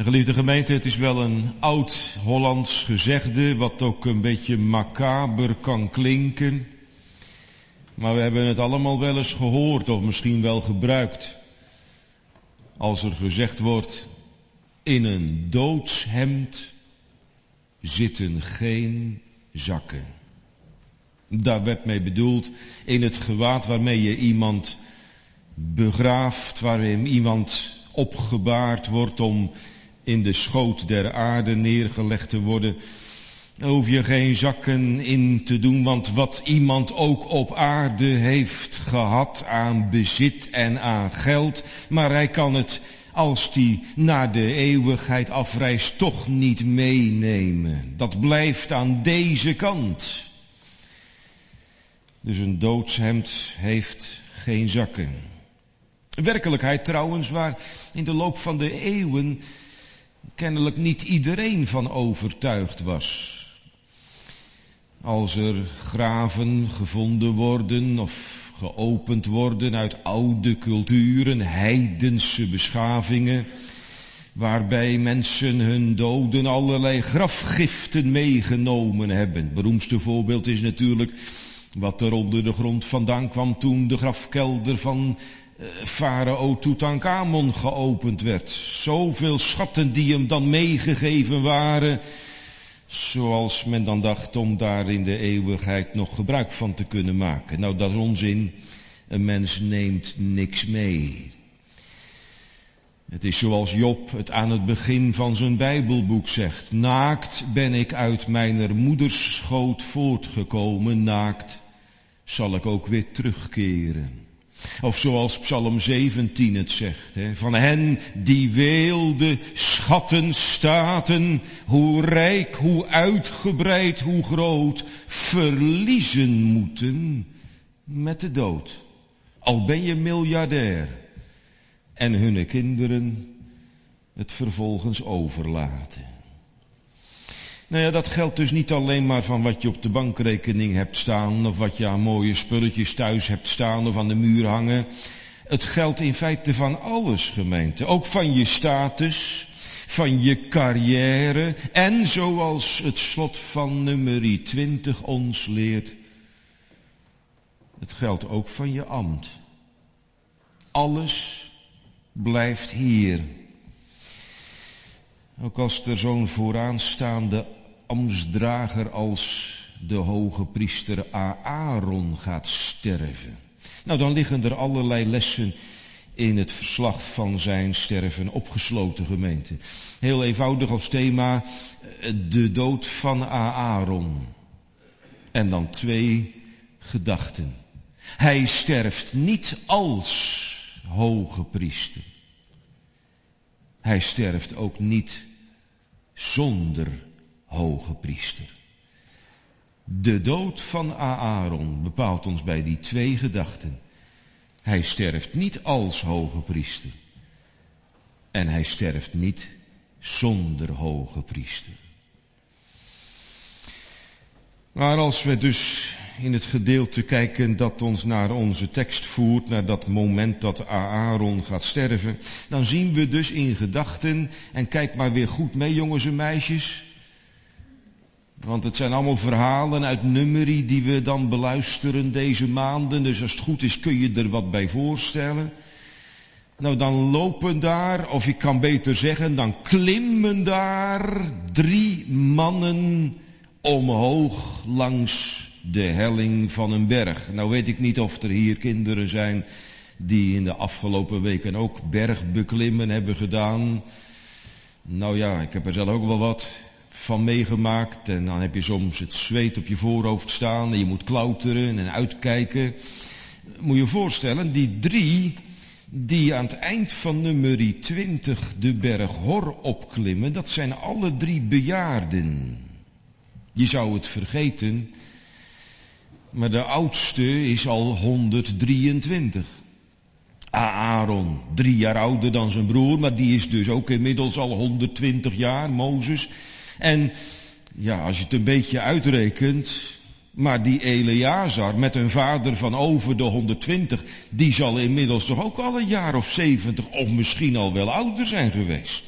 En geliefde gemeente, het is wel een oud Hollands gezegde, wat ook een beetje macaber kan klinken. Maar we hebben het allemaal wel eens gehoord of misschien wel gebruikt. Als er gezegd wordt, in een doodshemd zitten geen zakken. Daar werd mee bedoeld in het gewaad waarmee je iemand begraaft, waarin iemand opgebaard wordt om in de schoot der aarde neergelegd te worden. Hoef je geen zakken in te doen, want wat iemand ook op aarde heeft gehad aan bezit en aan geld, maar hij kan het als die naar de eeuwigheid afreist toch niet meenemen. Dat blijft aan deze kant. Dus een doodshemd heeft geen zakken. Werkelijkheid trouwens waar in de loop van de eeuwen kennelijk niet iedereen van overtuigd was. Als er graven gevonden worden of geopend worden uit oude culturen, heidense beschavingen, waarbij mensen hun doden allerlei grafgiften meegenomen hebben. Het beroemdste voorbeeld is natuurlijk wat er onder de grond vandaan kwam toen de grafkelder van farao Tutankhamon geopend werd. Zoveel schatten die hem dan meegegeven waren, zoals men dan dacht om daar in de eeuwigheid nog gebruik van te kunnen maken. Nou, dat is onzin. Een mens neemt niks mee. Het is zoals Job het aan het begin van zijn Bijbelboek zegt. Naakt ben ik uit mijn moeders schoot voortgekomen, naakt zal ik ook weer terugkeren. Of zoals Psalm 17 het zegt, hè, van hen die weelde schatten staten, hoe rijk, hoe uitgebreid, hoe groot, verliezen moeten met de dood. Al ben je miljardair en hun kinderen het vervolgens overlaten. Nou ja, dat geldt dus niet alleen maar van wat je op de bankrekening hebt staan, of wat je aan mooie spulletjes thuis hebt staan of aan de muur hangen. Het geldt in feite van alles, gemeente. Ook van je status, van je carrière en zoals het slot van nummer 20 ons leert, het geldt ook van je ambt. Alles blijft hier. Ook als er zo'n vooraanstaande ambtsdrager als de hoge priester Aaron gaat sterven. Nou, dan liggen er allerlei lessen in het verslag van zijn sterven opgesloten gemeente. Heel eenvoudig als thema eh, de dood van Aaron. En dan twee gedachten. Hij sterft niet als hoge priester. Hij sterft ook niet zonder hoge priester. De dood van Aaron bepaalt ons bij die twee gedachten. Hij sterft niet als hoge priester. En hij sterft niet zonder hoge priester. Maar als we dus in het gedeelte kijken dat ons naar onze tekst voert, naar dat moment dat Aaron gaat sterven, dan zien we dus in gedachten, en kijk maar weer goed mee jongens en meisjes, want het zijn allemaal verhalen uit nummerie die we dan beluisteren deze maanden. Dus als het goed is kun je er wat bij voorstellen. Nou, dan lopen daar, of ik kan beter zeggen, dan klimmen daar drie mannen omhoog langs de helling van een berg. Nou weet ik niet of er hier kinderen zijn die in de afgelopen weken ook bergbeklimmen hebben gedaan. Nou ja, ik heb er zelf ook wel wat van meegemaakt. En dan heb je soms het zweet op je voorhoofd staan en je moet klauteren en uitkijken. Moet je je voorstellen, die drie die aan het eind van nummer 20 de berg Hor opklimmen, dat zijn alle drie bejaarden. Je zou het vergeten, maar de oudste is al 123. Aaron, drie jaar ouder dan zijn broer, maar die is dus ook inmiddels al 120 jaar, Mozes. En ja, als je het een beetje uitrekent, maar die Eleazar met een vader van over de 120, die zal inmiddels toch ook al een jaar of 70 of misschien al wel ouder zijn geweest.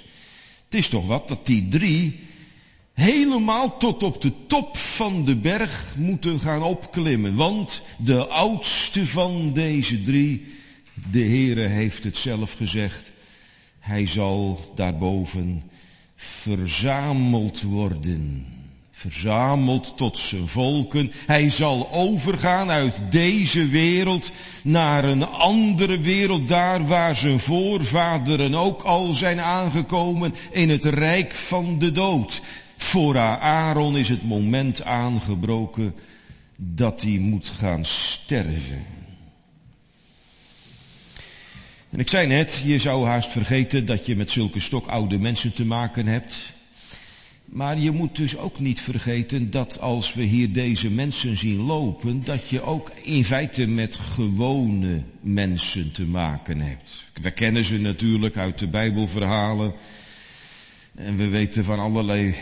Het is toch wat dat die drie helemaal tot op de top van de berg moeten gaan opklimmen. Want de oudste van deze drie, de Heere heeft het zelf gezegd, hij zal daarboven verzameld worden verzameld tot zijn volken. Hij zal overgaan uit deze wereld naar een andere wereld, daar waar zijn voorvaderen ook al zijn aangekomen in het rijk van de dood. Voor Aaron is het moment aangebroken dat hij moet gaan sterven. En ik zei net, je zou haast vergeten dat je met zulke stokoude mensen te maken hebt. Maar je moet dus ook niet vergeten dat als we hier deze mensen zien lopen, dat je ook in feite met gewone mensen te maken hebt. We kennen ze natuurlijk uit de Bijbelverhalen. En we weten van allerlei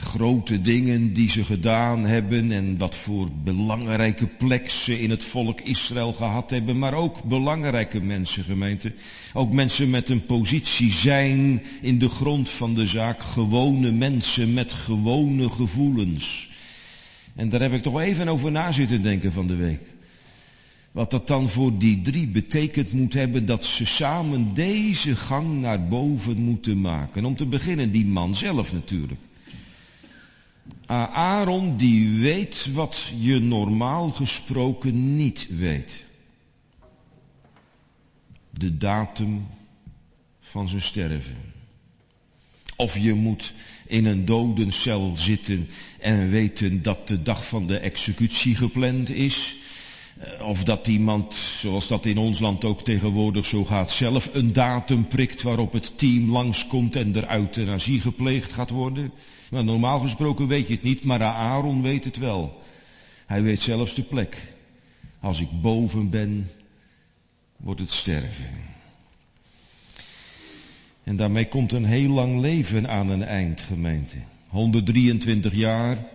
grote dingen die ze gedaan hebben en wat voor belangrijke plek ze in het volk Israël gehad hebben, maar ook belangrijke mensen, gemeente. Ook mensen met een positie zijn in de grond van de zaak, gewone mensen met gewone gevoelens. En daar heb ik toch even over na zitten denken van de week. Wat dat dan voor die drie betekent moet hebben dat ze samen deze gang naar boven moeten maken. Om te beginnen die man zelf natuurlijk. Aaron die weet wat je normaal gesproken niet weet. De datum van zijn sterven. Of je moet in een dodencel zitten en weten dat de dag van de executie gepland is. Eh, of dat iemand, zoals dat in ons land ook tegenwoordig zo gaat, zelf een datum prikt waarop het team langskomt en er euthanasie gepleegd gaat worden. Maar normaal gesproken weet je het niet, maar Aaron weet het wel. Hij weet zelfs de plek. Als ik boven ben, wordt het sterven. En daarmee komt een heel lang leven aan een eind, gemeente. 123 jaar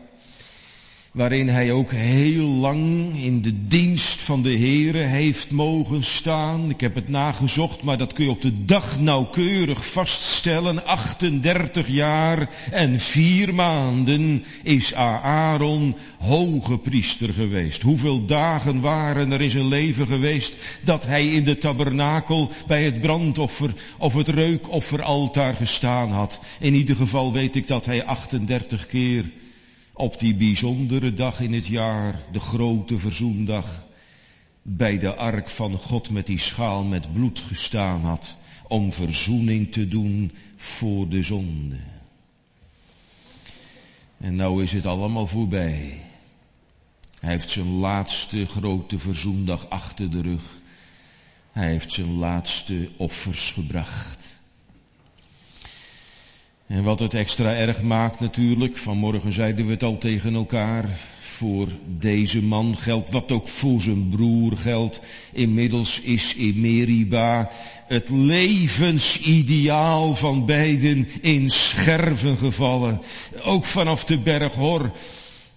waarin hij ook heel lang in de dienst van de Heere heeft mogen staan. Ik heb het nagezocht, maar dat kun je op de dag nauwkeurig vaststellen. 38 jaar en vier maanden is Aaron hoge priester geweest. Hoeveel dagen waren er in zijn leven geweest dat hij in de tabernakel bij het brandoffer of het reukofferaltaar gestaan had. In ieder geval weet ik dat hij 38 keer op die bijzondere dag in het jaar, de grote verzoendag, bij de ark van God met die schaal met bloed gestaan had, om verzoening te doen voor de zonde. En nou is het allemaal voorbij. Hij heeft zijn laatste grote verzoendag achter de rug. Hij heeft zijn laatste offers gebracht. En wat het extra erg maakt natuurlijk, vanmorgen zeiden we het al tegen elkaar, voor deze man geldt, wat ook voor zijn broer geldt. Inmiddels is in Meriba het levensideaal van beiden in scherven gevallen. Ook vanaf de berg Hor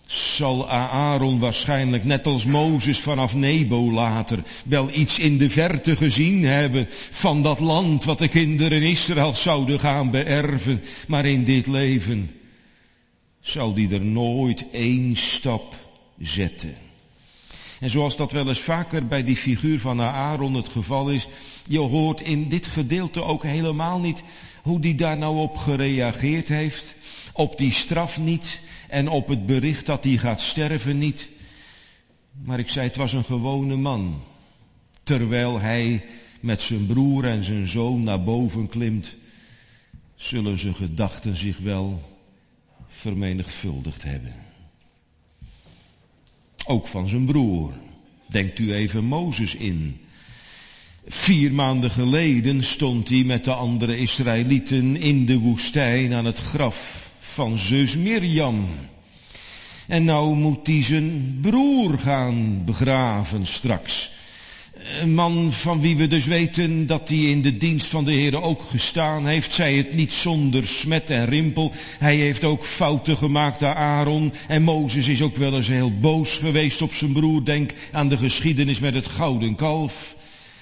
zal Aaron waarschijnlijk, net als Mozes vanaf Nebo later, wel iets in de verte gezien hebben van dat land wat de kinderen Israël zouden gaan beërven. Maar in dit leven zal die er nooit één stap zetten. En zoals dat wel eens vaker bij die figuur van Aaron het geval is, je hoort in dit gedeelte ook helemaal niet hoe die daar nou op gereageerd heeft. Op die straf niet, en op het bericht dat hij gaat sterven niet. Maar ik zei, het was een gewone man. Terwijl hij met zijn broer en zijn zoon naar boven klimt, zullen zijn gedachten zich wel vermenigvuldigd hebben. Ook van zijn broer. Denkt u even Mozes in. Vier maanden geleden stond hij met de andere Israëlieten in de woestijn aan het graf van zus Mirjam. En nou moet hij zijn broer gaan begraven straks. Een man van wie we dus weten dat hij in de dienst van de Heer ook gestaan heeft. Zij het niet zonder smet en rimpel. Hij heeft ook fouten gemaakt aan Aaron. En Mozes is ook wel eens heel boos geweest op zijn broer. Denk aan de geschiedenis met het gouden kalf.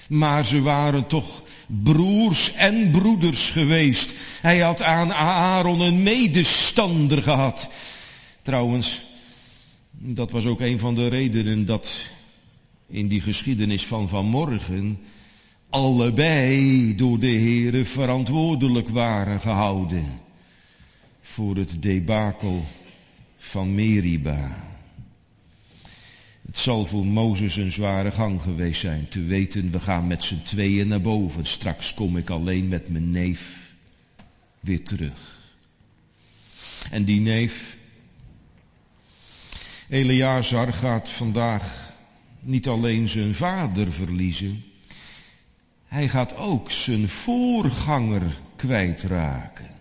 Maar ze waren toch broers en broeders geweest. Hij had aan Aaron een medestander gehad. Trouwens, dat was ook een van de redenen dat in die geschiedenis van vanmorgen allebei door de heren verantwoordelijk waren gehouden voor het debakel van Meriba. Het zal voor Mozes een zware gang geweest zijn, te weten we gaan met z'n tweeën naar boven, straks kom ik alleen met mijn neef weer terug. En die neef, Eleazar, gaat vandaag niet alleen zijn vader verliezen, hij gaat ook zijn voorganger kwijtraken.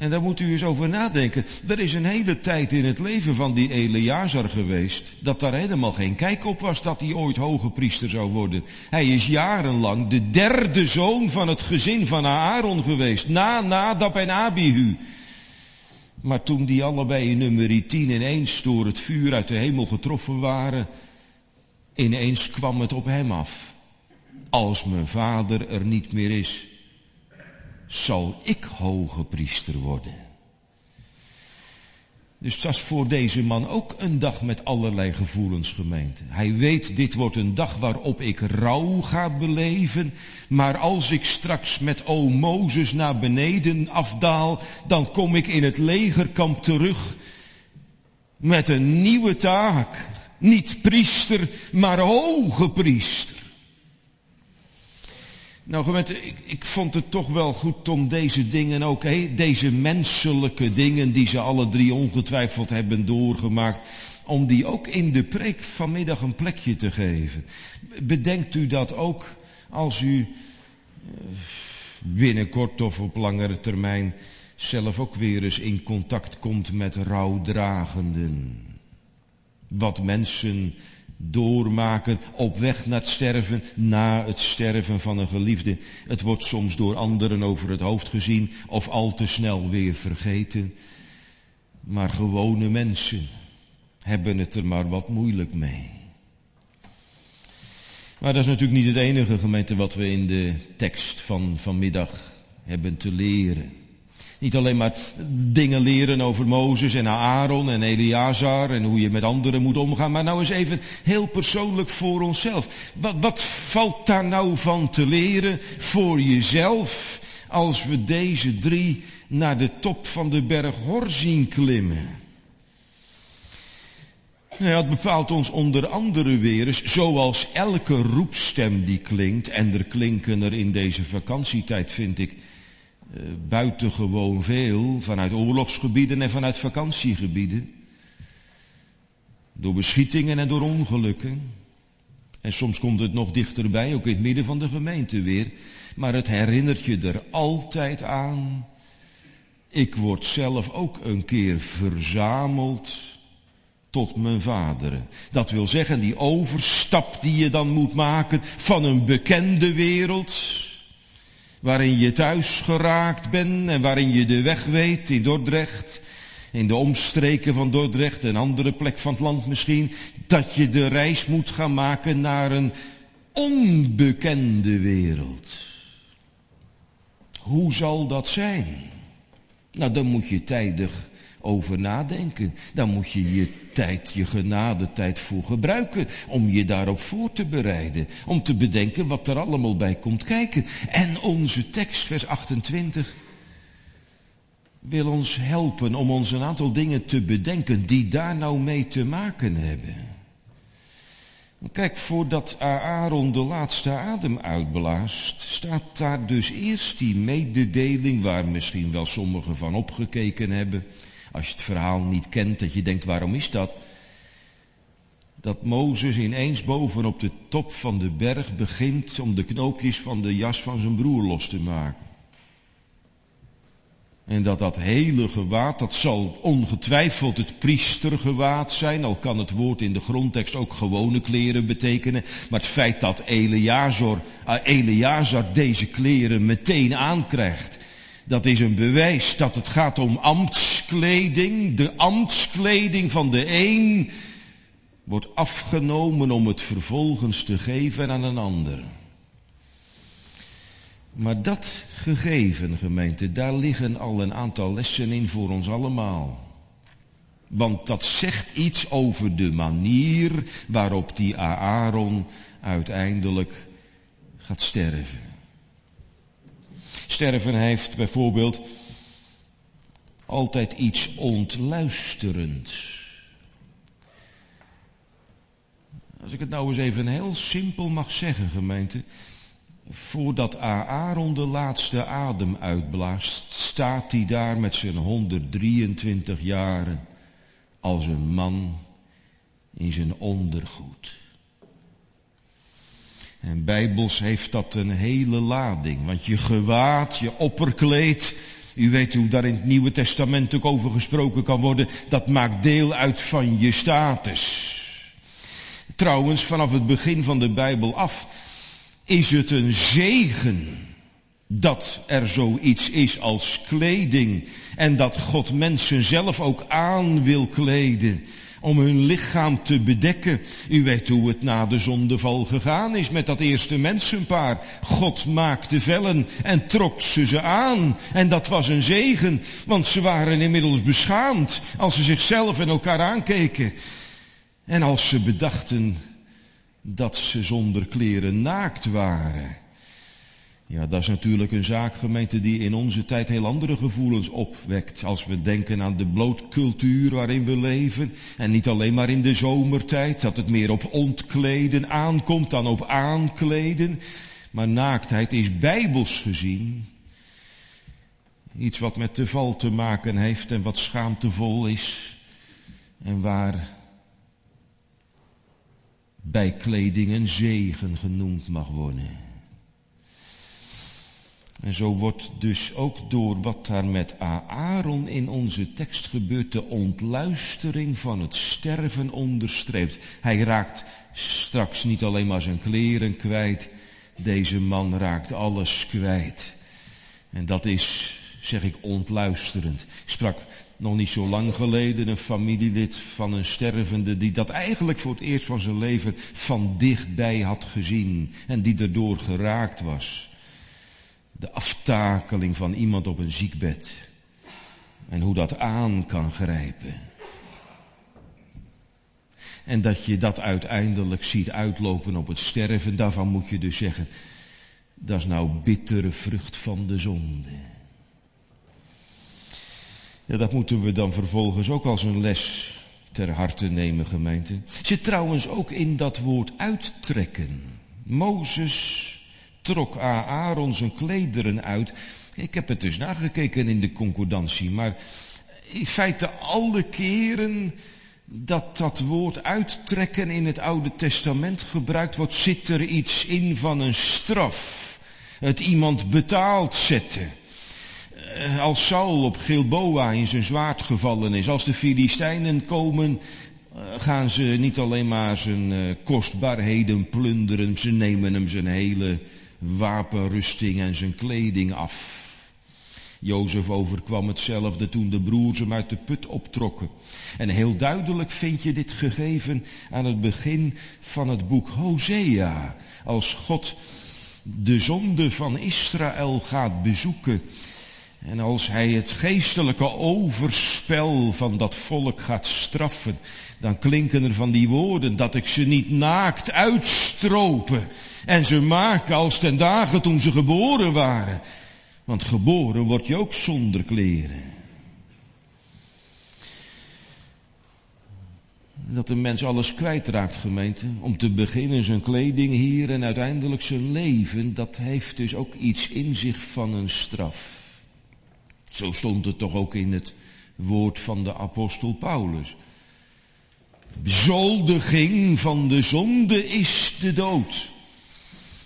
En daar moet u eens over nadenken. Er is een hele tijd in het leven van die Eleazar geweest, dat daar helemaal geen kijk op was dat hij ooit hoge priester zou worden. Hij is jarenlang de derde zoon van het gezin van Aaron geweest, na Nadab en Abihu. Maar toen die allebei in nummer 10 ineens door het vuur uit de hemel getroffen waren, ineens kwam het op hem af. Als mijn vader er niet meer is, zal ik hoge priester worden. Dus dat is voor deze man ook een dag met allerlei gevoelens gemeente. Hij weet, dit wordt een dag waarop ik rouw ga beleven. Maar als ik straks met o Mozes naar beneden afdaal, dan kom ik in het legerkamp terug met een nieuwe taak. Niet priester, maar hoge priester. Nou gemeente, ik, ik, vond het toch wel goed om deze dingen ook, deze menselijke dingen die ze alle drie ongetwijfeld hebben doorgemaakt, om die ook in de preek vanmiddag een plekje te geven. Bedenkt u dat ook als u eh, binnenkort of op langere termijn zelf ook weer eens in contact komt met rouwdragenden. Wat mensen doormaken op weg naar het sterven, na het sterven van een geliefde. Het wordt soms door anderen over het hoofd gezien of al te snel weer vergeten. Maar gewone mensen hebben het er maar wat moeilijk mee. Maar dat is natuurlijk niet het enige gemeente wat we in de tekst van vanmiddag hebben te leren. Niet alleen maar dingen leren over Mozes en Aaron en Eleazar en hoe je met anderen moet omgaan, maar nou eens even heel persoonlijk voor onszelf. Wat, wat valt daar nou van te leren voor jezelf als we deze drie naar de top van de berg Hor zien klimmen? Ja, het bepaalt ons onder andere weer eens, zoals elke roepstem die klinkt, en er klinken er in deze vakantietijd, vind ik, buitengewoon veel vanuit oorlogsgebieden en vanuit vakantiegebieden. Door beschietingen en door ongelukken. En soms komt het nog dichterbij, ook in het midden van de gemeente weer. Maar het herinnert je er altijd aan. Ik word zelf ook een keer verzameld tot mijn vaderen. Dat wil zeggen, die overstap die je dan moet maken van een bekende wereld waarin je thuis geraakt bent en waarin je de weg weet in Dordrecht, in de omstreken van Dordrecht, een andere plek van het land misschien, dat je de reis moet gaan maken naar een onbekende wereld. Hoe zal dat zijn? Nou, dan moet je tijdig over nadenken. Dan moet je je tijd, je genadetijd voor gebruiken. Om je daarop voor te bereiden. Om te bedenken wat er allemaal bij komt kijken. En onze tekst, vers 28, wil ons helpen om ons een aantal dingen te bedenken die daar nou mee te maken hebben. Kijk, voordat Aaron de laatste adem uitblaast, staat daar dus eerst die mededeling waar misschien wel sommigen van opgekeken hebben. Als je het verhaal niet kent, dat je denkt, waarom is dat? Dat Mozes ineens boven op de top van de berg begint om de knoopjes van de jas van zijn broer los te maken. En dat dat hele gewaad, dat zal ongetwijfeld het priestergewaad zijn, al kan het woord in de grondtekst ook gewone kleren betekenen. Maar het feit dat Eleazar, uh, Eleazar deze kleren meteen aankrijgt, dat is een bewijs dat het gaat om ambtskleding. De ambtskleding van de een wordt afgenomen om het vervolgens te geven aan een ander. Maar dat gegeven, gemeente, daar liggen al een aantal lessen in voor ons allemaal. Want dat zegt iets over de manier waarop die Aaron uiteindelijk gaat sterven. Sterven heeft bijvoorbeeld altijd iets ontluisterends. Als ik het nou eens even heel simpel mag zeggen, gemeente. Voordat Aaron de laatste adem uitblaast, staat hij daar met zijn 123 jaren als een man in zijn ondergoed. En bijbels heeft dat een hele lading, want je gewaad, je opperkleed, u weet hoe daar in het Nieuwe Testament ook over gesproken kan worden, dat maakt deel uit van je status. Trouwens, vanaf het begin van de Bijbel af is het een zegen dat er zoiets is als kleding en dat God mensen zelf ook aan wil kleden om hun lichaam te bedekken. U weet hoe het na de zondeval gegaan is met dat eerste mensenpaar. God maakte vellen en trok ze ze aan. En dat was een zegen, want ze waren inmiddels beschaamd als ze zichzelf en elkaar aankeken. En als ze bedachten dat ze zonder kleren naakt waren. Ja, dat is natuurlijk een zaak, gemeente, die in onze tijd heel andere gevoelens opwekt. Als we denken aan de blootcultuur waarin we leven. En niet alleen maar in de zomertijd, dat het meer op ontkleden aankomt dan op aankleden. Maar naaktheid is bijbels gezien iets wat met de val te maken heeft en wat schaamtevol is. En waar bij kleding een zegen genoemd mag worden. En zo wordt dus ook door wat daar met Aaron in onze tekst gebeurt, de ontluistering van het sterven onderstreept. Hij raakt straks niet alleen maar zijn kleren kwijt, deze man raakt alles kwijt. En dat is, zeg ik, ontluisterend. Ik sprak nog niet zo lang geleden een familielid van een stervende die dat eigenlijk voor het eerst van zijn leven van dichtbij had gezien en die erdoor geraakt was de aftakeling van iemand op een ziekbed. En hoe dat aan kan grijpen. En dat je dat uiteindelijk ziet uitlopen op het sterven, daarvan moet je dus zeggen, dat is nou bittere vrucht van de zonde. Ja, dat moeten we dan vervolgens ook als een les ter harte nemen, gemeente. Zit trouwens ook in dat woord uittrekken. Mozes trok Aaron zijn klederen uit. Ik heb het dus nagekeken in de concordantie, maar in feite alle keren dat dat woord uittrekken in het Oude Testament gebruikt wordt, zit er iets in van een straf. Het iemand betaald zetten. Eh, als Saul op Gilboa in zijn zwaard gevallen is, als de Filistijnen komen, eh, gaan ze niet alleen maar zijn eh, kostbaarheden plunderen, ze nemen hem zijn hele wapenrusting en zijn kleding af. Jozef overkwam hetzelfde toen de broers hem uit de put optrokken. En heel duidelijk vind je dit gegeven aan het begin van het boek Hosea. Als God de zonde van Israël gaat bezoeken. En als hij het geestelijke overspel van dat volk gaat straffen, dan klinken er van die woorden dat ik ze niet naakt uitstropen en ze maken als ten dagen toen ze geboren waren. Want geboren word je ook zonder kleren. Dat een mens alles kwijtraakt, gemeente. Om te beginnen zijn kleding hier en uiteindelijk zijn leven. Dat heeft dus ook iets in zich van een straf. Zo stond het toch ook in het woord van de apostel Paulus. Bezoldiging van de zonde is de dood.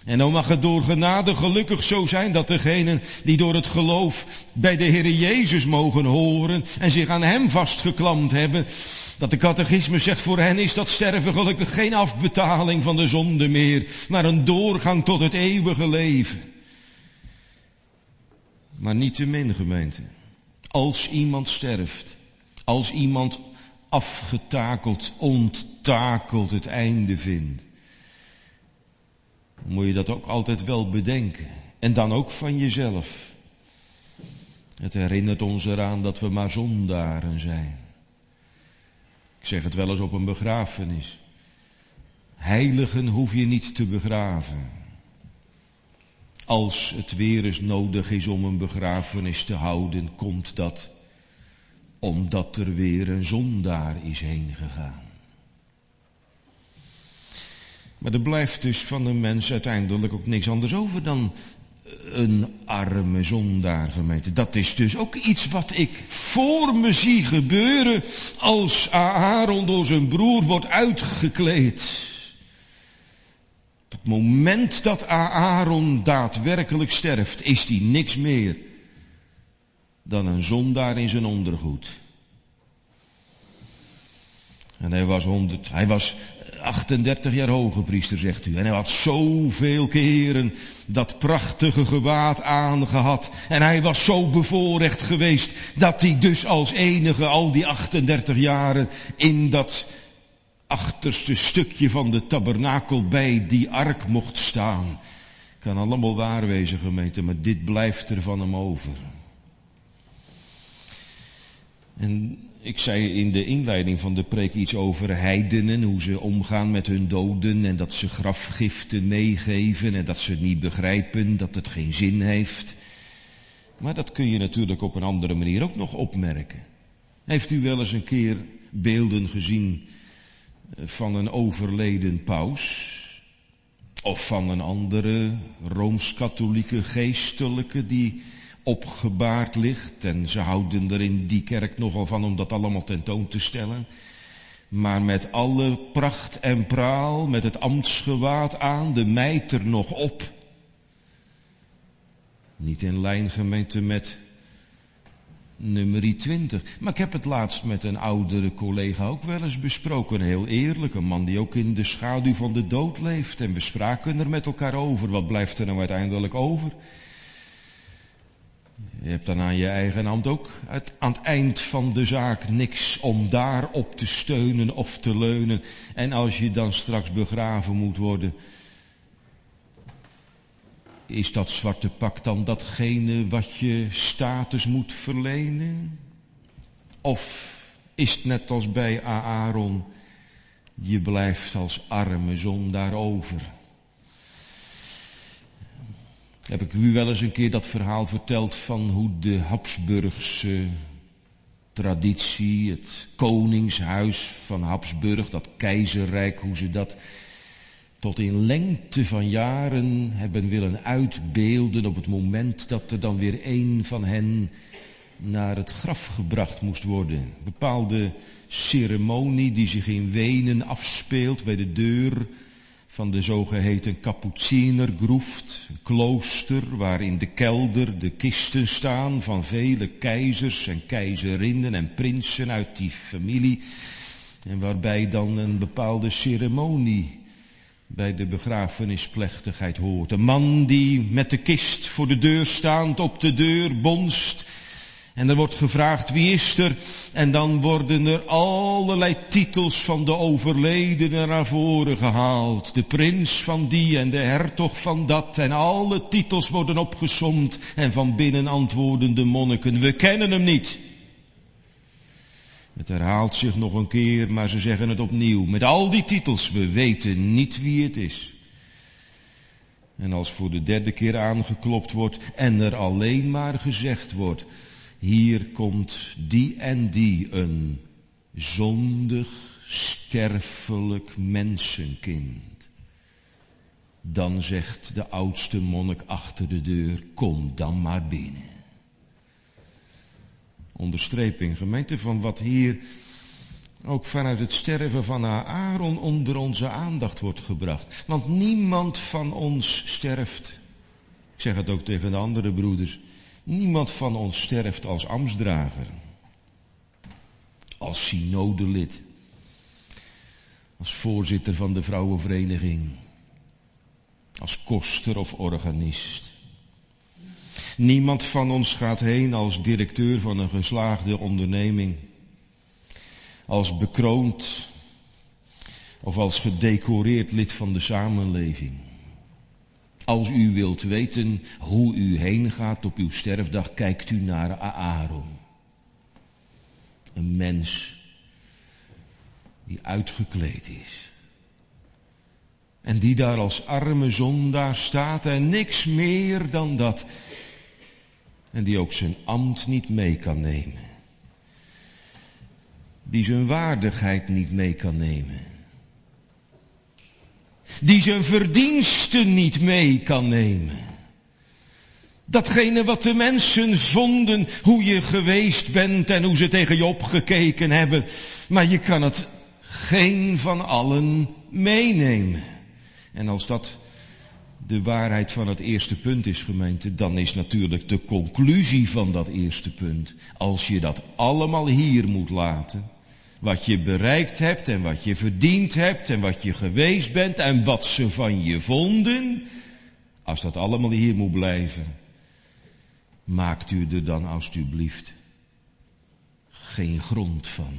En dan mag het door genade gelukkig zo zijn dat degenen die door het geloof bij de Heer Jezus mogen horen en zich aan Hem vastgeklampt hebben, dat de catechisme zegt voor hen is dat sterven gelukkig geen afbetaling van de zonde meer, maar een doorgang tot het eeuwige leven. Maar niet te min gemeente. Als iemand sterft, als iemand afgetakeld, onttakeld het einde vindt, moet je dat ook altijd wel bedenken. En dan ook van jezelf. Het herinnert ons eraan dat we maar zondaren zijn. Ik zeg het wel eens op een begrafenis. Heiligen hoef je niet te begraven. Als het weer eens nodig is om een begrafenis te houden, komt dat omdat er weer een zondaar is heen gegaan. Maar er blijft dus van een mens uiteindelijk ook niks anders over dan een arme zondaar gemeente. Dat is dus ook iets wat ik voor me zie gebeuren als Aaron door zijn broer wordt uitgekleed. Het moment dat Aaron daadwerkelijk sterft, is hij niks meer dan een zondaar in zijn ondergoed. En hij was, 100, hij was 38 jaar hoge priester, zegt u. En hij had zoveel keren dat prachtige gewaad aangehad. En hij was zo bevoorrecht geweest dat hij dus als enige al die 38 jaren in dat achterste stukje van de tabernakel bij die ark mocht staan. Kan allemaal waar wezen gemeente, maar dit blijft er van hem over. En ik zei in de inleiding van de preek iets over heidenen, hoe ze omgaan met hun doden en dat ze grafgiften meegeven en dat ze niet begrijpen dat het geen zin heeft. Maar dat kun je natuurlijk op een andere manier ook nog opmerken. Heeft u wel eens een keer beelden gezien van een overleden paus? Of van een andere rooms-katholieke geestelijke die opgebaard ligt. En ze houden er in die kerk nogal van om dat allemaal tentoon te stellen. Maar met alle pracht en praal, met het ambtsgewaad aan, de mijter nog op. Niet in lijn gemeente met nummer 20. Maar ik heb het laatst met een oudere collega ook wel eens besproken. Heel eerlijk, een man die ook in de schaduw van de dood leeft. En we spraken er met elkaar over. Wat blijft er nou uiteindelijk over? Je hebt dan aan je eigen hand ook aan het eind van de zaak niks om daarop te steunen of te leunen. En als je dan straks begraven moet worden, is dat zwarte pak dan datgene wat je status moet verlenen? Of is het net als bij Aaron, je blijft als arme zondaar over? Heb ik u wel eens een keer dat verhaal verteld van hoe de Habsburgse traditie, het koningshuis van Habsburg, dat keizerrijk, hoe ze dat tot in lengte van jaren hebben willen uitbeelden op het moment dat er dan weer een van hen naar het graf gebracht moest worden. Een bepaalde ceremonie die zich in Wenen afspeelt bij de deur van de zogeheten Kapucinergroeft, een klooster waar in de kelder de kisten staan van vele keizers en keizerinnen en prinsen uit die familie. En waarbij dan een bepaalde ceremonie bij de begrafenisplechtigheid hoort. Een man die met de kist voor de deur staand op de deur bonst en er wordt gevraagd wie is er. En dan worden er allerlei titels van de overledene naar voren gehaald. De prins van die en de hertog van dat. En alle titels worden opgesomd. En van binnen antwoorden de monniken, we kennen hem niet. Het herhaalt zich nog een keer, maar ze zeggen het opnieuw. Met al die titels, we weten niet wie het is. En als voor de derde keer aangeklopt wordt en er alleen maar gezegd wordt, hier komt die en die een zondig, sterfelijk mensenkind. Dan zegt de oudste monnik achter de deur, kom dan maar binnen. Onderstreping, gemeente, van wat hier ook vanuit het sterven van Aaron onder onze aandacht wordt gebracht. Want niemand van ons sterft. Ik zeg het ook tegen de andere broeders. Niemand van ons sterft als ambtsdrager, als synodelid, als voorzitter van de vrouwenvereniging, als koster of organist. Niemand van ons gaat heen als directeur van een geslaagde onderneming, als bekroond of als gedecoreerd lid van de samenleving. Als u wilt weten hoe u heen gaat op uw sterfdag, kijkt u naar Aaron. Een mens die uitgekleed is. En die daar als arme zondaar staat en niks meer dan dat. En die ook zijn ambt niet mee kan nemen. Die zijn waardigheid niet mee kan nemen. Die zijn verdiensten niet mee kan nemen. Datgene wat de mensen vonden, hoe je geweest bent en hoe ze tegen je opgekeken hebben. Maar je kan het geen van allen meenemen. En als dat de waarheid van het eerste punt is, gemeente, dan is natuurlijk de conclusie van dat eerste punt, als je dat allemaal hier moet laten, wat je bereikt hebt en wat je verdiend hebt en wat je geweest bent en wat ze van je vonden, als dat allemaal hier moet blijven, maakt u er dan alstublieft geen grond van.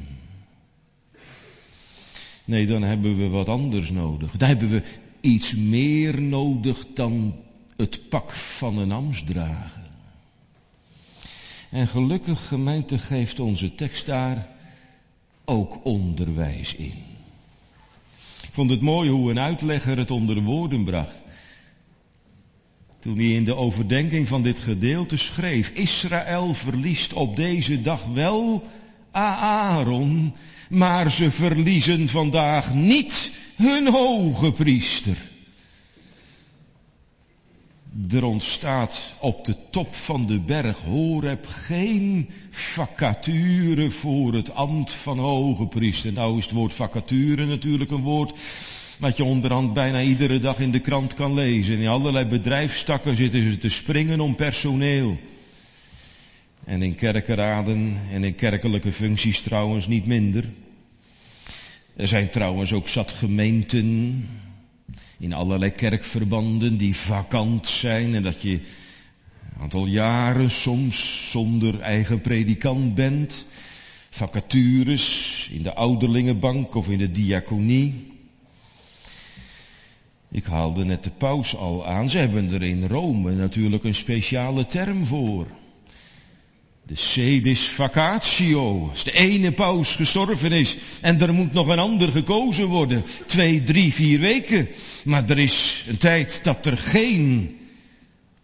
Nee, dan hebben we wat anders nodig. Dan hebben we iets meer nodig dan het pak van een amstdrager. En gelukkig gemeente geeft onze tekst daar ook onderwijs in. Ik vond het mooi hoe een uitlegger het onder woorden bracht. Toen hij in de overdenking van dit gedeelte schreef, Israël verliest op deze dag wel Aaron, maar ze verliezen vandaag niet hun hoge priester. Er ontstaat op de top van de berg Horeb geen vacature voor het ambt van hoge priester. Nou is het woord vacature natuurlijk een woord wat je onderhand bijna iedere dag in de krant kan lezen. In allerlei bedrijfstakken zitten ze te springen om personeel. En in kerkenraden en in kerkelijke functies trouwens niet minder. Er zijn trouwens ook zat gemeenten in allerlei kerkverbanden die vakant zijn en dat je een aantal jaren soms zonder eigen predikant bent. Vacatures in de ouderlingenbank of in de diaconie. Ik haalde net de paus al aan. Ze hebben er in Rome natuurlijk een speciale term voor. De sedis vacatio. Als de ene paus gestorven is en er moet nog een ander gekozen worden. Twee, drie, vier weken. Maar er is een tijd dat er geen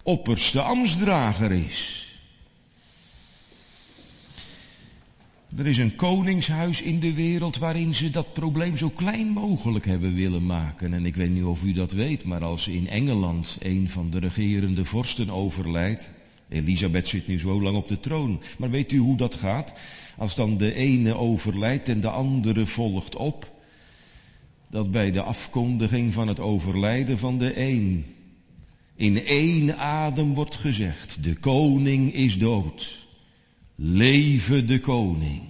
opperste ambtsdrager is. Er is een koningshuis in de wereld waarin ze dat probleem zo klein mogelijk hebben willen maken. En ik weet niet of u dat weet, maar als in Engeland een van de regerende vorsten overlijdt, Elisabeth zit nu zo lang op de troon. Maar weet u hoe dat gaat? Als dan de ene overlijdt en de andere volgt op. Dat bij de afkondiging van het overlijden van de een. In één adem wordt gezegd, de koning is dood. Leven de koning.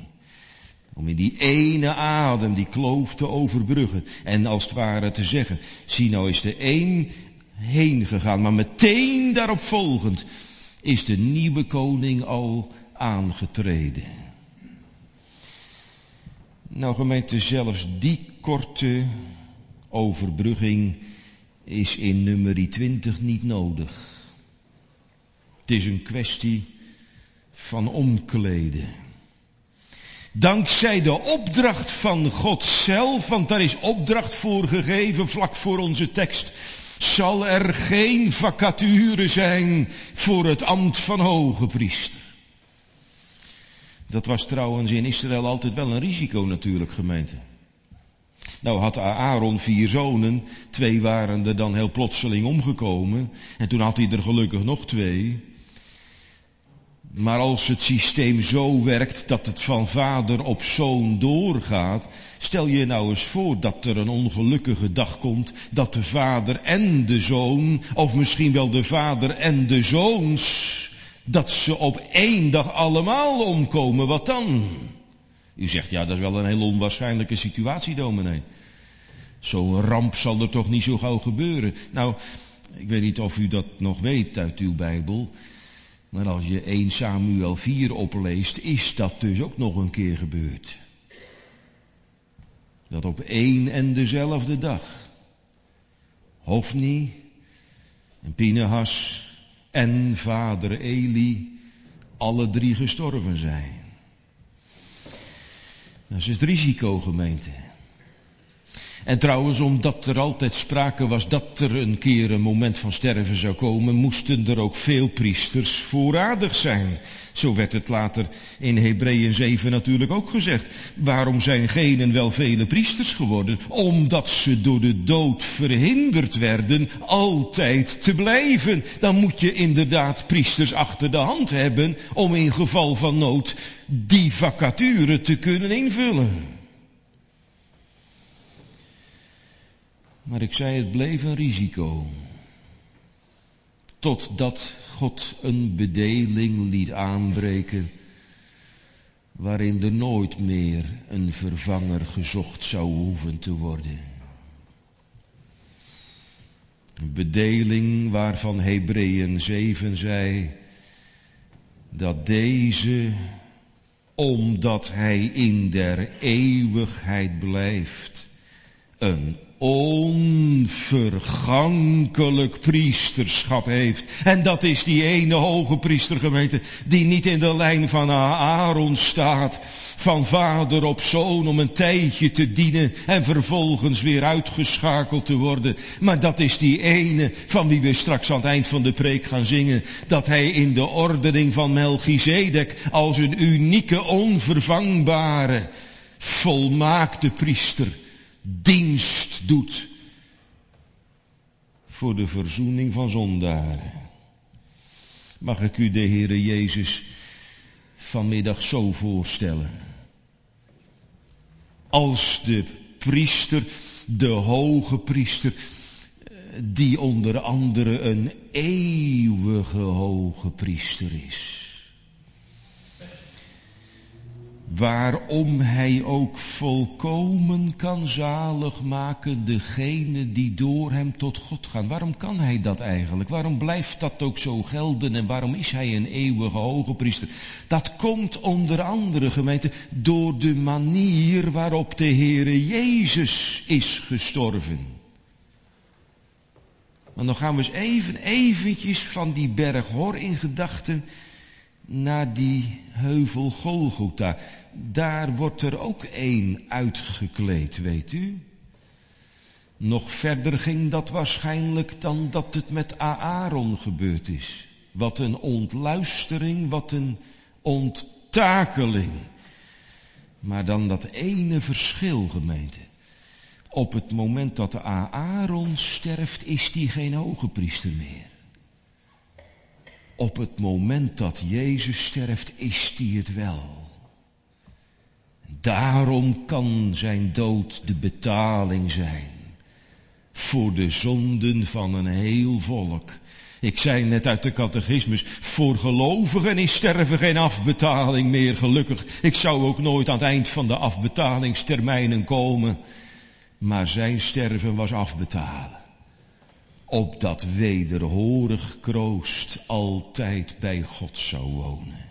Om in die ene adem die kloof te overbruggen. En als het ware te zeggen, zie nou is de een heen gegaan, maar meteen daarop volgend is de nieuwe koning al aangetreden. Nou gemeente, zelfs die korte overbrugging is in nummer 20 niet nodig. Het is een kwestie van omkleden. Dankzij de opdracht van God zelf, want daar is opdracht voor gegeven vlak voor onze tekst zal er geen vacature zijn voor het ambt van hoge priester. Dat was trouwens in Israël altijd wel een risico natuurlijk, gemeente. Nou had Aaron vier zonen, twee waren er dan heel plotseling omgekomen. En toen had hij er gelukkig nog twee. Maar als het systeem zo werkt dat het van vader op zoon doorgaat, stel je nou eens voor dat er een ongelukkige dag komt dat de vader en de zoon, of misschien wel de vader en de zoons, dat ze op één dag allemaal omkomen. Wat dan? U zegt, ja, dat is wel een heel onwaarschijnlijke situatie, dominee. Zo'n ramp zal er toch niet zo gauw gebeuren. Nou, ik weet niet of u dat nog weet uit uw Bijbel. Maar als je 1 Samuel 4 opleest, is dat dus ook nog een keer gebeurd. Dat op één en dezelfde dag Hofni en Pinehas en vader Eli alle drie gestorven zijn. Dat is het risico, gemeente. En trouwens, omdat er altijd sprake was dat er een keer een moment van sterven zou komen, moesten er ook veel priesters voorradig zijn. Zo werd het later in Hebreeën 7 natuurlijk ook gezegd. Waarom zijn genen wel vele priesters geworden? Omdat ze door de dood verhinderd werden altijd te blijven. Dan moet je inderdaad priesters achter de hand hebben om in geval van nood die vacature te kunnen invullen. Maar ik zei, het bleef een risico. Totdat God een bedeling liet aanbreken waarin er nooit meer een vervanger gezocht zou hoeven te worden. Een bedeling waarvan Hebreeën 7 zei dat deze, omdat hij in der eeuwigheid blijft, een onvergankelijk priesterschap heeft. En dat is die ene hoge priestergemeente die niet in de lijn van Aaron staat, van vader op zoon om een tijdje te dienen en vervolgens weer uitgeschakeld te worden. Maar dat is die ene van wie we straks aan het eind van de preek gaan zingen, dat hij in de ordening van Melchizedek als een unieke, onvervangbare, volmaakte priester dienst doet voor de verzoening van zondaren. Mag ik u de Heere Jezus vanmiddag zo voorstellen? Als de priester, de hoge priester, die onder andere een eeuwige hoge priester is. Waarom hij ook volkomen kan zalig maken degene die door hem tot God gaan. Waarom kan hij dat eigenlijk? Waarom blijft dat ook zo gelden en waarom is hij een eeuwige hoge priester? Dat komt onder andere gemeente door de manier waarop de Heere Jezus is gestorven. Maar dan gaan we eens even, eventjes van die berg hoor in gedachten naar die heuvel Golgotha daar wordt er ook één uitgekleed, weet u. Nog verder ging dat waarschijnlijk dan dat het met Aaron gebeurd is. Wat een ontluistering, wat een onttakeling. Maar dan dat ene verschil, gemeente. Op het moment dat Aaron sterft, is die geen hoge priester meer. Op het moment dat Jezus sterft, is die het wel. Daarom kan zijn dood de betaling zijn voor de zonden van een heel volk. Ik zei net uit de catechismus, voor gelovigen is sterven geen afbetaling meer, gelukkig. Ik zou ook nooit aan het eind van de afbetalingstermijnen komen. Maar zijn sterven was afbetalen. Opdat wederhorig kroost altijd bij God zou wonen.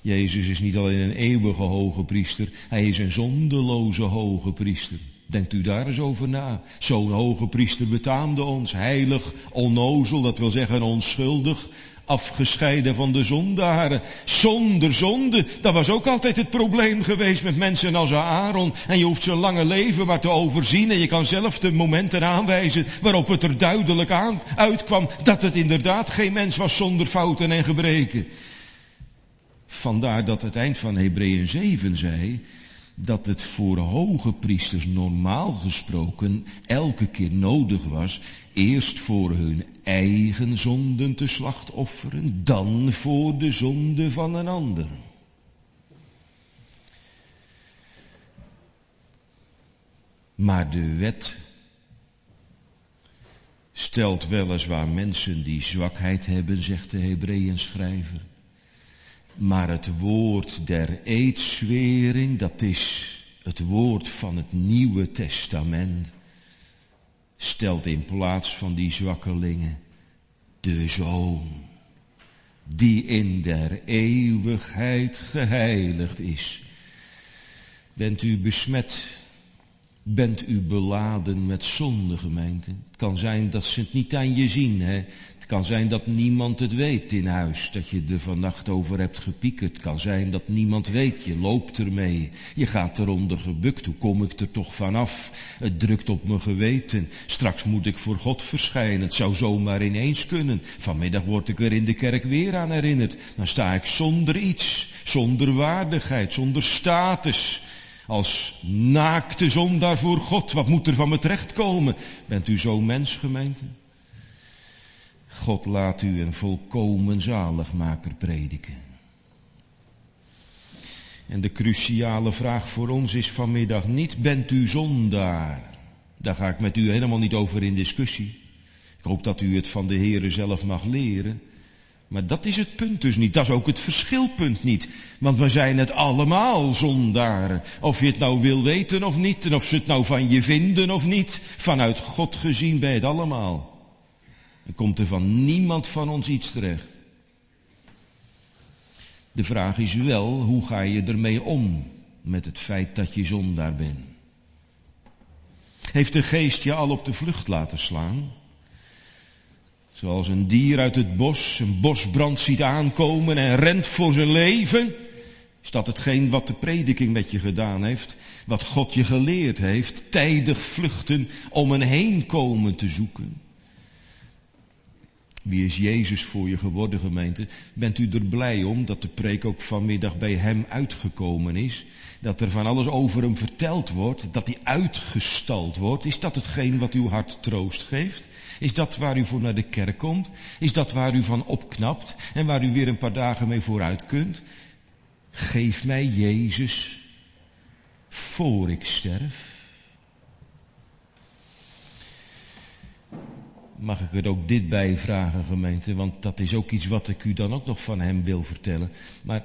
Jezus is niet alleen een eeuwige hoge priester, hij is een zondeloze hoge priester. Denkt u daar eens over na. Zo'n hoge priester betaamde ons, heilig, onnozel, dat wil zeggen onschuldig, afgescheiden van de zondaren, zonder zonde. Dat was ook altijd het probleem geweest met mensen als Aaron. En je hoeft zijn lange leven maar te overzien en je kan zelf de momenten aanwijzen waarop het er duidelijk aan uitkwam dat het inderdaad geen mens was zonder fouten en gebreken. Vandaar dat het eind van Hebreeën 7 zei dat het voor hoge priesters normaal gesproken elke keer nodig was eerst voor hun eigen zonden te slachtofferen, dan voor de zonde van een ander. Maar de wet stelt weliswaar mensen die zwakheid hebben, zegt de Hebreeën schrijver. Maar het woord der eedswering, dat is het woord van het Nieuwe Testament, stelt in plaats van die zwakkelingen de Zoon, die in der eeuwigheid geheiligd is. Bent u besmet Bent u beladen met zonde, gemeente? Het kan zijn dat ze het niet aan je zien, hè? Kan zijn dat niemand het weet in huis, dat je er vannacht over hebt gepiekerd. Kan zijn dat niemand weet, je loopt ermee. Je gaat eronder gebukt, hoe kom ik er toch vanaf? Het drukt op mijn geweten. Straks moet ik voor God verschijnen, het zou zomaar ineens kunnen. Vanmiddag word ik er in de kerk weer aan herinnerd. Dan sta ik zonder iets, zonder waardigheid, zonder status. Als naakte zondaar voor God, wat moet er van me terechtkomen? Bent u zo mens, gemeente? God laat u een volkomen zaligmaker prediken. En de cruciale vraag voor ons is vanmiddag niet, bent u zondaar? Daar ga ik met u helemaal niet over in discussie. Ik hoop dat u het van de Heere zelf mag leren. Maar dat is het punt dus niet. Dat is ook het verschilpunt niet. Want we zijn het allemaal zondaren. Of je het nou wil weten of niet. En of ze het nou van je vinden of niet. Vanuit God gezien bij het allemaal. Er komt er van niemand van ons iets terecht. De vraag is wel, hoe ga je ermee om met het feit dat je zondaar bent? Heeft de geest je al op de vlucht laten slaan? Zoals een dier uit het bos een bosbrand ziet aankomen en rent voor zijn leven. Is dat hetgeen wat de prediking met je gedaan heeft? Wat God je geleerd heeft? Tijdig vluchten om een heenkomen te zoeken. Wie is Jezus voor je geworden, gemeente? Bent u er blij om dat de preek ook vanmiddag bij hem uitgekomen is? Dat er van alles over hem verteld wordt, dat hij uitgestald wordt? Is dat hetgeen wat uw hart troost geeft? Is dat waar u voor naar de kerk komt? Is dat waar u van opknapt en waar u weer een paar dagen mee vooruit kunt? Geef mij Jezus voor ik sterf. Mag ik er ook dit bij vragen, gemeente? Want dat is ook iets wat ik u dan ook nog van hem wil vertellen. Maar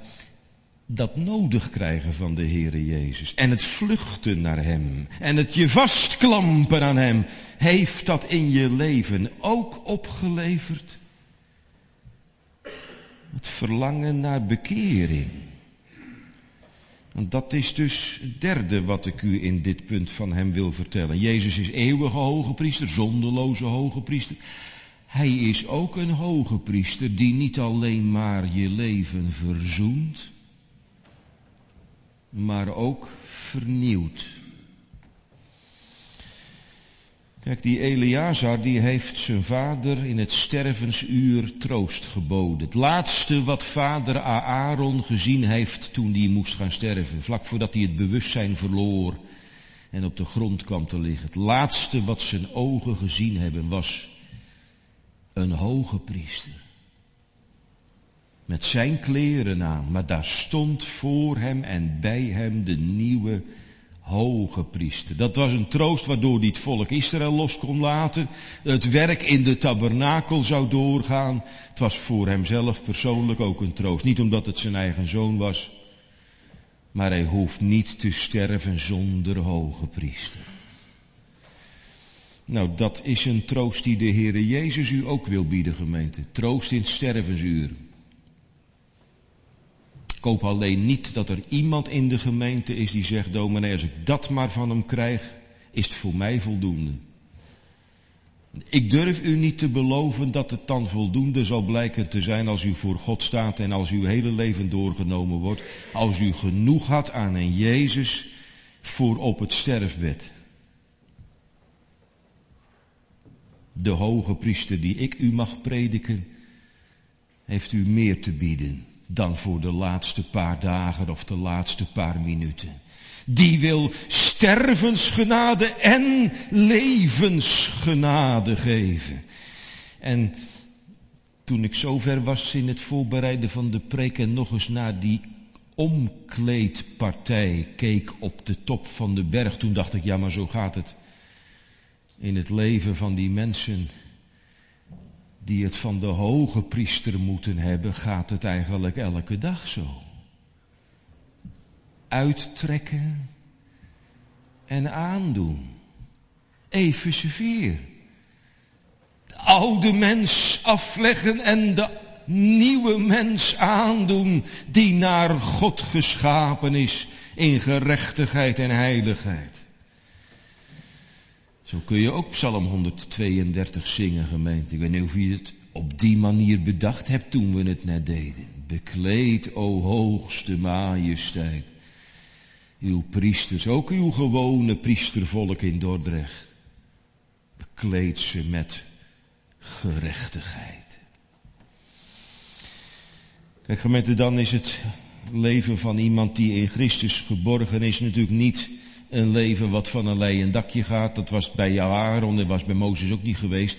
dat nodig krijgen van de Heere Jezus. En het vluchten naar Hem. En het je vastklampen aan Hem. Heeft dat in je leven ook opgeleverd? Het verlangen naar bekering. Want dat is dus het derde wat ik u in dit punt van Hem wil vertellen. Jezus is eeuwige hoge priester, zonderloze hoge priester. Hij is ook een hoge priester die niet alleen maar je leven verzoent maar ook vernieuwd. Kijk, die Eleazar die heeft zijn vader in het stervensuur troost geboden. Het laatste wat vader Aaron gezien heeft toen hij moest gaan sterven. Vlak voordat hij het bewustzijn verloor en op de grond kwam te liggen. Het laatste wat zijn ogen gezien hebben was een hoge priester met zijn kleren aan, maar daar stond voor hem en bij hem de nieuwe hoge priester. Dat was een troost waardoor het volk Israël los kon laten. Het werk in de tabernakel zou doorgaan. Het was voor hemzelf persoonlijk ook een troost. Niet omdat het zijn eigen zoon was, maar hij hoeft niet te sterven zonder hoge priester. Nou, dat is een troost die de Heere Jezus u ook wil bieden, gemeente. Troost in het. Hoop alleen niet dat er iemand in de gemeente is die zegt, dominee, als ik dat maar van hem krijg, is het voor mij voldoende. Ik durf u niet te beloven dat het dan voldoende zal blijken te zijn als u voor God staat en als uw hele leven doorgenomen wordt. Als u genoeg had aan een Jezus voor op het sterfbed. De hoge priester die ik u mag prediken, heeft u meer te bieden dan voor de laatste paar dagen of de laatste paar minuten. Die wil stervensgenade en levensgenade geven. En toen ik zover was in het voorbereiden van de preek en nog eens naar die omkleedpartij keek op de top van de berg, toen dacht ik, ja maar zo gaat het in het leven van die mensen die het van de hoge priester moeten hebben, gaat het eigenlijk elke dag zo. Uittrekken en aandoen. Even. De oude mens afleggen en de nieuwe mens aandoen die naar God geschapen is in gerechtigheid en heiligheid. Zo kun je ook Psalm 132 zingen, gemeente. Ik weet niet of je het op die manier bedacht hebt toen we het net deden. Bekleed, o hoogste majesteit, uw priesters, ook uw gewone priestervolk in Dordrecht. Bekleed ze met gerechtigheid. Kijk, gemeente, dan is het leven van iemand die in Christus geborgen is natuurlijk niet een leven wat van een leien dakje gaat. Dat was bij Aaron, dat was bij Mozes ook niet geweest.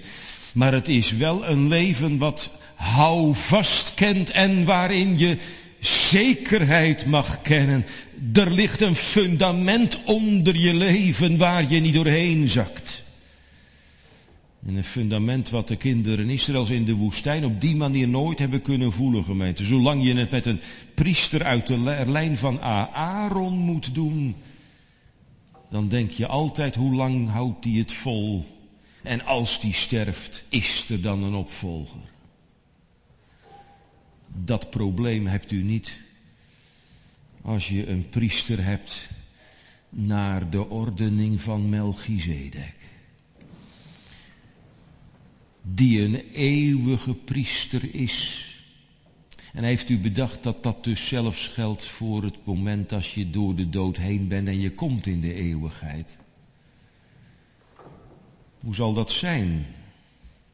Maar het is wel een leven wat houvast kent en waarin je zekerheid mag kennen. Er ligt een fundament onder je leven waar je niet doorheen zakt. En een fundament wat de kinderen Israëls in de woestijn op die manier nooit hebben kunnen voelen, gemeente. Zolang je het met een priester uit de lijn van Aaron moet doen, dan denk je altijd hoe lang houdt hij het vol. En als die sterft, is er dan een opvolger. Dat probleem hebt u niet als je een priester hebt naar de ordening van Melchizedek. Die een eeuwige priester is. En heeft u bedacht dat dat dus zelfs geldt voor het moment als je door de dood heen bent en je komt in de eeuwigheid? Hoe zal dat zijn?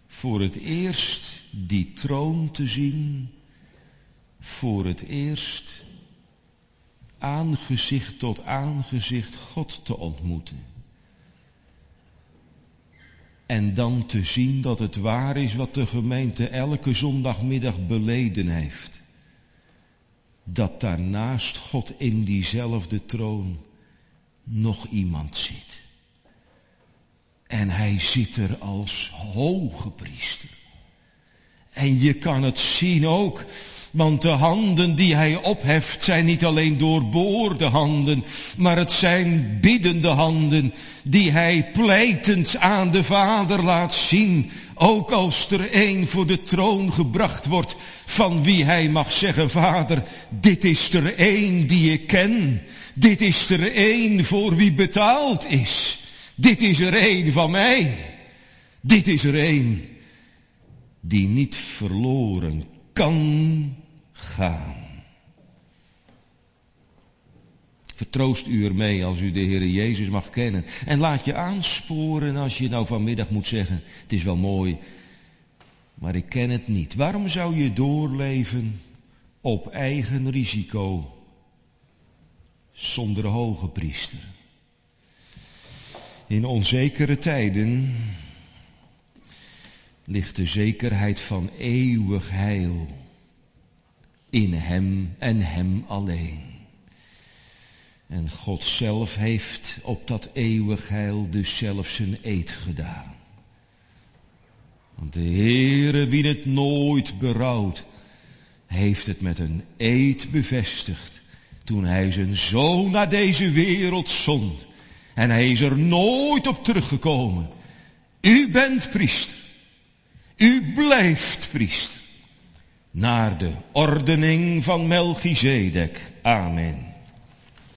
Voor het eerst die troon te zien, voor het eerst aangezicht tot aangezicht God te ontmoeten. En dan te zien dat het waar is wat de gemeente elke zondagmiddag beleden heeft. Dat daarnaast God in diezelfde troon nog iemand zit. En hij zit er als hoge priester. En je kan het zien ook want de handen die hij opheft zijn niet alleen doorboorde handen, maar het zijn biddende handen die hij pleitend aan de Vader laat zien. Ook als er een voor de troon gebracht wordt van wie hij mag zeggen, Vader, dit is er een die ik ken. Dit is er een voor wie betaald is. Dit is er een van mij. Dit is er een die niet verloren kan gaan. Vertroost u ermee als u de Heer Jezus mag kennen. En laat je aansporen als je nou vanmiddag moet zeggen, het is wel mooi, maar ik ken het niet. Waarom zou je doorleven op eigen risico zonder hoge priester? In onzekere tijden ligt de zekerheid van eeuwig heil in Hem en Hem alleen. En God zelf heeft op dat eeuwig heil dus zelf zijn eed gedaan. Want de Heere, wie het nooit berouwt, heeft het met een eed bevestigd toen hij zijn zoon naar deze wereld zond. En hij is er nooit op teruggekomen. U bent priester. U blijft priester naar de ordening van Melchizedek. Amen.